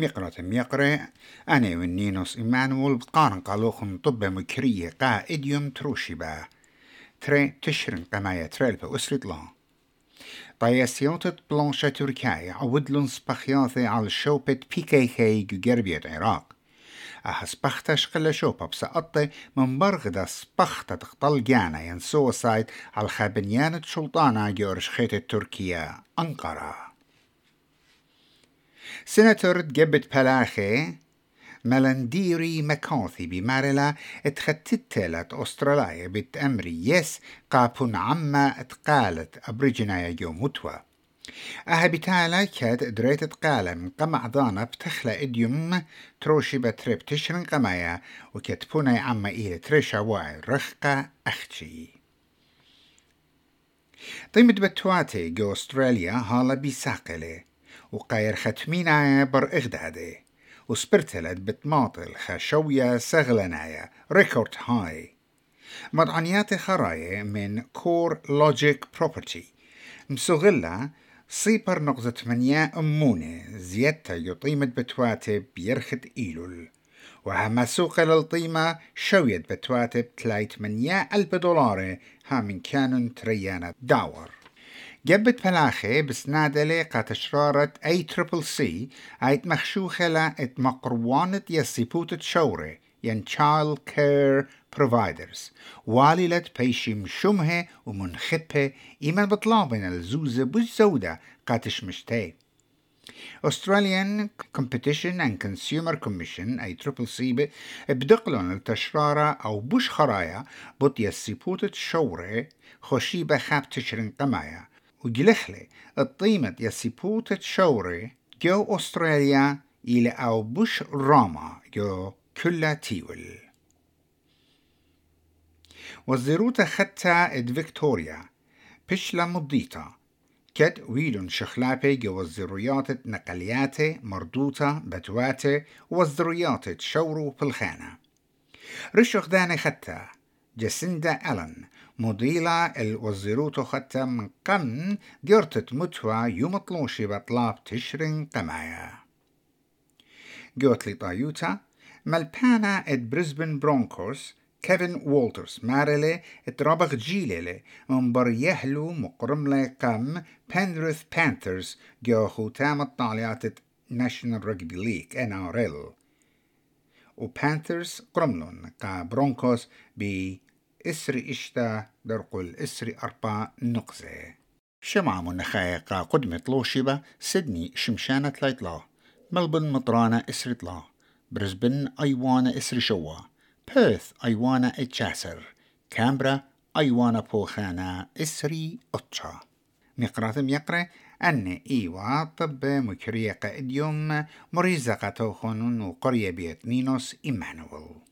مقرة ميقرة. أنا والنينوس إيمانويل بقارن قالوخن طب مكرية قا إديوم تروشبا تري تشرن قمايا تريل بأسرة لا. طياسيوتة بلانشة تركيا عودلن سبخياثي على شوبة بيكي خي جربية عراق. أها سبختا شقل شوبة بسقطة من برغدا سبختا تقتل جانا ين سوسايد على خابنيانة شلطانة جورش خيت تركيا أنقرة سيناتور جبت بلاخي ملنديري مكاثي بمارلا اتختتلت أستراليا بتأمري يس قابون عما اتقالت أبريجنايا جو متوى أها بتالا كاد دريت اتقالم قمع ضانا بتخلى إديوم تروشي بتريب تشرن قمايا وكتبونا عما إيه تريشا واي رخقة أختي طيمت بتواتي جو أستراليا هالا بيساقلي وقاير ختمينا بر إغدادي وسبرتلت بتماطل خشوية سغلنايا ريكورد هاي مدعنيات خراية من كور لوجيك بروبرتي مسغلة صيبر نقطة ثمانية أمونة زيادة يطيمة بتواتب بيرخد إيلول. وهما سوق للطيمة شوية بتواتب تلاي ثمانية ألف دولار ها من كانون تريانا داور. جبت بلاخي بسنادلي قات شرارة اي تريبل سي ايت مخشوخة لا ات مقروانة يسيبوت شوري ين child care providers. واللت بيشي مشمها ومنخبها إيمان بطلابنا الزوزة بالزودة قاتش مشتاي Australian Competition and Consumer Commission أي تريبل سي بدقلون التشرارة أو بوش خرايا بط يسيبوت شوري خشيبة خاب تشرين قمايا. وجلخلي الطيمة يسيبوت تشوري جو أستراليا إلى أو بوش راما. جو كلا تيول. وزيروتا خطة إد فيكتوريا. بشلا مضيتا كد ويلون شخلابي جو الزرويات نقليات مردوطة بتواتي والزرويات شورو بالخانة رشخ داني خطة. جاسندا ألن مضيلة الوزيروتو خطة من قن جرتت متوى يوم طلوشي بطلاب تشرين قمايا جوتلي طايوتا ملبانا اد بريسبن برونكوس كيفن وولترز مارلي اترابغ جيليلي من بريهلو مقرملي قم بندرث بانثرز جو ختام الطاليات ناشونال رجبي ليج إن آر إل. وبانثرز قرملون قا برونكوس بي إسري إشتا درقل إسري أربع نقزة. شمعة منخايقة قدمة لوشبة سيدني شمشانة لايتلا ملبن مطرانة إسري طلا. برزبن أيوانا إسري شوا. بيرث أيوانا إتشاسر. كامبرا أيوانا بوخانا إسري أتشا مقراتم يقرأ أن إيوا طب مكريقة إديوم مريزقة توخن وقرية بيت نينوس إيمانويل